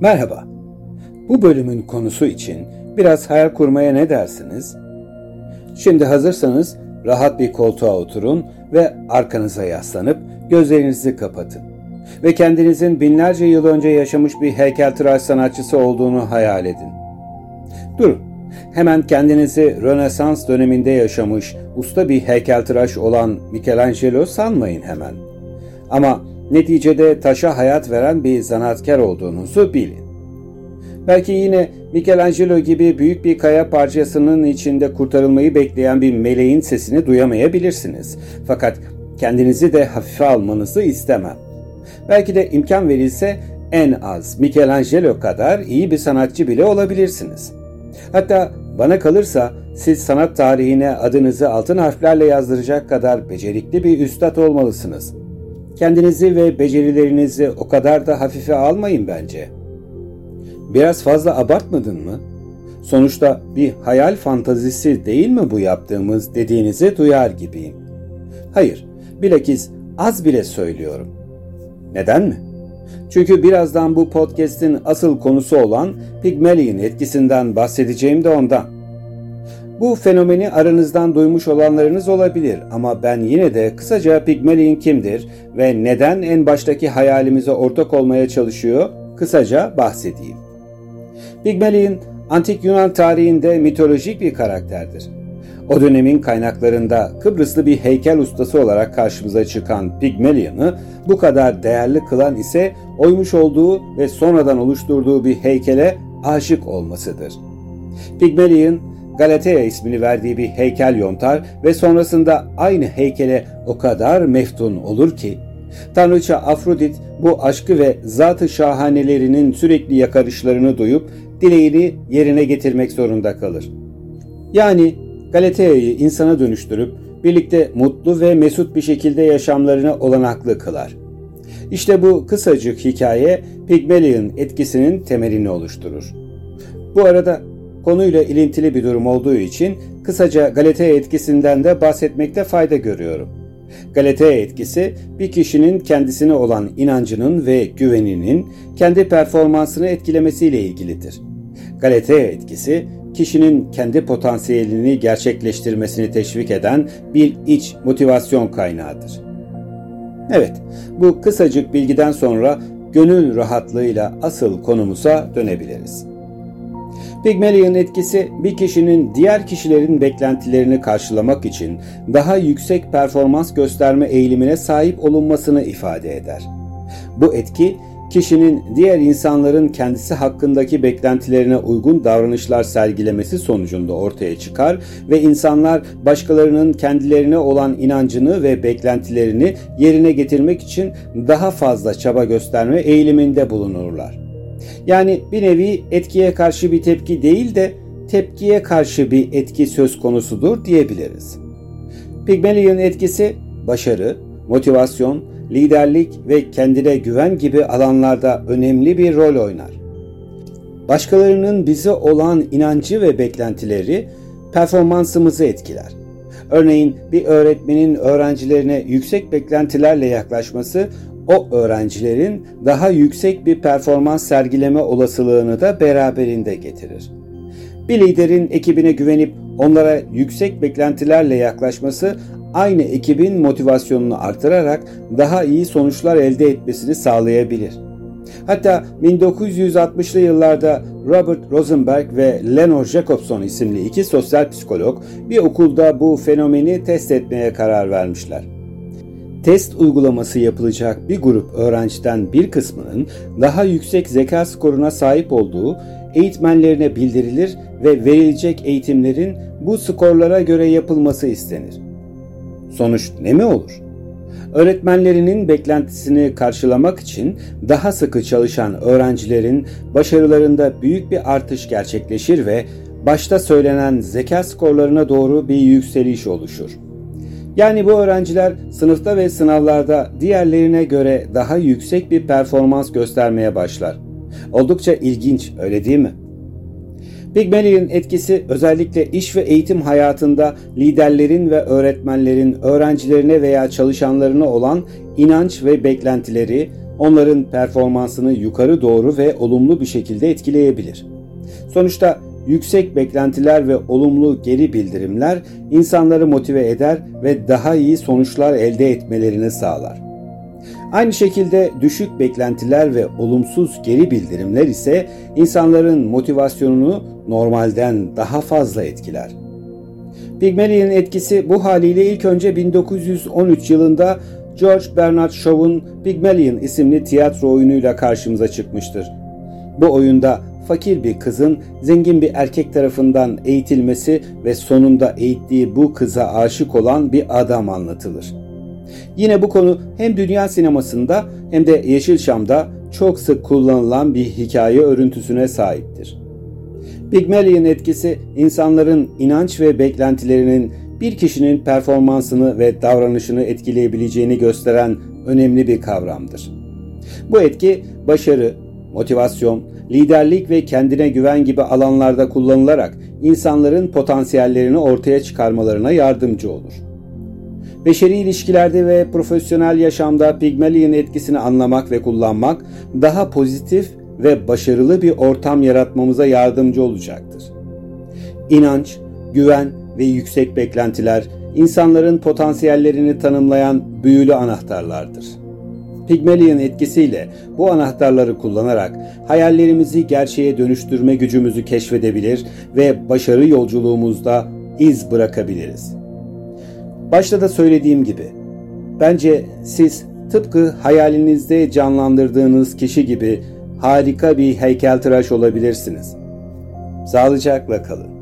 Merhaba. Bu bölümün konusu için biraz hayal kurmaya ne dersiniz? Şimdi hazırsanız rahat bir koltuğa oturun ve arkanıza yaslanıp gözlerinizi kapatın. Ve kendinizin binlerce yıl önce yaşamış bir heykeltıraş sanatçısı olduğunu hayal edin. Durun. Hemen kendinizi Rönesans döneminde yaşamış usta bir heykeltıraş olan Michelangelo sanmayın hemen. Ama neticede taşa hayat veren bir zanaatkar olduğunuzu bilin. Belki yine Michelangelo gibi büyük bir kaya parçasının içinde kurtarılmayı bekleyen bir meleğin sesini duyamayabilirsiniz. Fakat kendinizi de hafife almanızı istemem. Belki de imkan verilse en az Michelangelo kadar iyi bir sanatçı bile olabilirsiniz. Hatta bana kalırsa siz sanat tarihine adınızı altın harflerle yazdıracak kadar becerikli bir üstad olmalısınız. Kendinizi ve becerilerinizi o kadar da hafife almayın bence. Biraz fazla abartmadın mı? Sonuçta bir hayal fantazisi değil mi bu yaptığımız dediğinizi duyar gibiyim. Hayır, bilakis az bile söylüyorum. Neden mi? Çünkü birazdan bu podcast'in asıl konusu olan Pygmalion etkisinden bahsedeceğim de ondan. Bu fenomeni aranızdan duymuş olanlarınız olabilir ama ben yine de kısaca Pygmalion kimdir ve neden en baştaki hayalimize ortak olmaya çalışıyor kısaca bahsedeyim. Pygmalion, antik Yunan tarihinde mitolojik bir karakterdir. O dönemin kaynaklarında Kıbrıslı bir heykel ustası olarak karşımıza çıkan Pygmalion'ı bu kadar değerli kılan ise oymuş olduğu ve sonradan oluşturduğu bir heykele aşık olmasıdır. Pygmalion, Galatea ismini verdiği bir heykel yontar ve sonrasında aynı heykele o kadar meftun olur ki Tanrıça Afrodit bu aşkı ve zatı şahanelerinin sürekli yakarışlarını duyup dileğini yerine getirmek zorunda kalır. Yani Galatea'yı insana dönüştürüp birlikte mutlu ve mesut bir şekilde yaşamlarını olanaklı kılar. İşte bu kısacık hikaye Pygmalion etkisinin temelini oluşturur. Bu arada konuyla ilintili bir durum olduğu için kısaca Galatea etkisinden de bahsetmekte fayda görüyorum. Galatea etkisi bir kişinin kendisine olan inancının ve güveninin kendi performansını etkilemesiyle ilgilidir. Galatea etkisi kişinin kendi potansiyelini gerçekleştirmesini teşvik eden bir iç motivasyon kaynağıdır. Evet, bu kısacık bilgiden sonra gönül rahatlığıyla asıl konumuza dönebiliriz. Pygmalion etkisi bir kişinin diğer kişilerin beklentilerini karşılamak için daha yüksek performans gösterme eğilimine sahip olunmasını ifade eder. Bu etki kişinin diğer insanların kendisi hakkındaki beklentilerine uygun davranışlar sergilemesi sonucunda ortaya çıkar ve insanlar başkalarının kendilerine olan inancını ve beklentilerini yerine getirmek için daha fazla çaba gösterme eğiliminde bulunurlar. Yani bir nevi etkiye karşı bir tepki değil de tepkiye karşı bir etki söz konusudur diyebiliriz. Pygmalion etkisi başarı, motivasyon, liderlik ve kendine güven gibi alanlarda önemli bir rol oynar. Başkalarının bize olan inancı ve beklentileri performansımızı etkiler. Örneğin bir öğretmenin öğrencilerine yüksek beklentilerle yaklaşması o öğrencilerin daha yüksek bir performans sergileme olasılığını da beraberinde getirir. Bir liderin ekibine güvenip onlara yüksek beklentilerle yaklaşması aynı ekibin motivasyonunu artırarak daha iyi sonuçlar elde etmesini sağlayabilir. Hatta 1960'lı yıllarda Robert Rosenberg ve Lenore Jacobson isimli iki sosyal psikolog bir okulda bu fenomeni test etmeye karar vermişler. Test uygulaması yapılacak bir grup öğrenciden bir kısmının daha yüksek zeka skoruna sahip olduğu eğitmenlerine bildirilir ve verilecek eğitimlerin bu skorlara göre yapılması istenir. Sonuç ne mi olur? Öğretmenlerinin beklentisini karşılamak için daha sıkı çalışan öğrencilerin başarılarında büyük bir artış gerçekleşir ve başta söylenen zeka skorlarına doğru bir yükseliş oluşur. Yani bu öğrenciler sınıfta ve sınavlarda diğerlerine göre daha yüksek bir performans göstermeye başlar. Oldukça ilginç, öyle değil mi? Pygmalion etkisi özellikle iş ve eğitim hayatında liderlerin ve öğretmenlerin öğrencilerine veya çalışanlarına olan inanç ve beklentileri, onların performansını yukarı doğru ve olumlu bir şekilde etkileyebilir. Sonuçta yüksek beklentiler ve olumlu geri bildirimler insanları motive eder ve daha iyi sonuçlar elde etmelerini sağlar. Aynı şekilde düşük beklentiler ve olumsuz geri bildirimler ise insanların motivasyonunu normalden daha fazla etkiler. Pygmalion'un etkisi bu haliyle ilk önce 1913 yılında George Bernard Shaw'un Pygmalion isimli tiyatro oyunuyla karşımıza çıkmıştır. Bu oyunda fakir bir kızın zengin bir erkek tarafından eğitilmesi ve sonunda eğittiği bu kıza aşık olan bir adam anlatılır. Yine bu konu hem dünya sinemasında hem de Yeşilçam'da çok sık kullanılan bir hikaye örüntüsüne sahiptir. Pygmalion etkisi insanların inanç ve beklentilerinin bir kişinin performansını ve davranışını etkileyebileceğini gösteren önemli bir kavramdır. Bu etki başarı, motivasyon, liderlik ve kendine güven gibi alanlarda kullanılarak insanların potansiyellerini ortaya çıkarmalarına yardımcı olur. Beşeri ilişkilerde ve profesyonel yaşamda Pygmalion etkisini anlamak ve kullanmak daha pozitif ve başarılı bir ortam yaratmamıza yardımcı olacaktır. İnanç, güven ve yüksek beklentiler insanların potansiyellerini tanımlayan büyülü anahtarlardır. Pygmalion etkisiyle bu anahtarları kullanarak hayallerimizi gerçeğe dönüştürme gücümüzü keşfedebilir ve başarı yolculuğumuzda iz bırakabiliriz. Başta da söylediğim gibi bence siz tıpkı hayalinizde canlandırdığınız kişi gibi harika bir heykeltıraş olabilirsiniz. Sağlıcakla kalın.